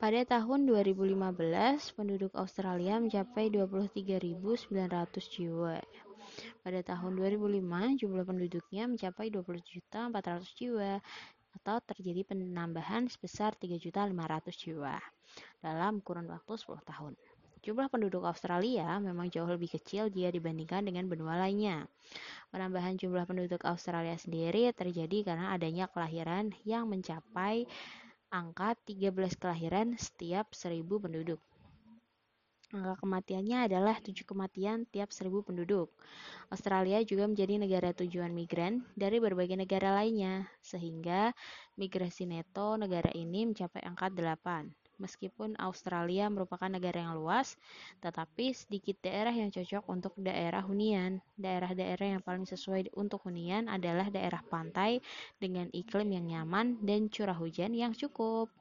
Pada tahun 2015, penduduk Australia mencapai 23.900 jiwa. Pada tahun 2005, jumlah penduduknya mencapai 20.400 jiwa atau terjadi penambahan sebesar 3.500 jiwa dalam kurun waktu 10 tahun. Jumlah penduduk Australia memang jauh lebih kecil jika dibandingkan dengan benua lainnya. Penambahan jumlah penduduk Australia sendiri terjadi karena adanya kelahiran yang mencapai angka 13 kelahiran setiap 1000 penduduk. Angka kematiannya adalah 7 kematian tiap 1000 penduduk. Australia juga menjadi negara tujuan migran dari berbagai negara lainnya, sehingga migrasi neto negara ini mencapai angka 8. Meskipun Australia merupakan negara yang luas, tetapi sedikit daerah yang cocok untuk daerah hunian. Daerah-daerah yang paling sesuai untuk hunian adalah daerah pantai dengan iklim yang nyaman dan curah hujan yang cukup.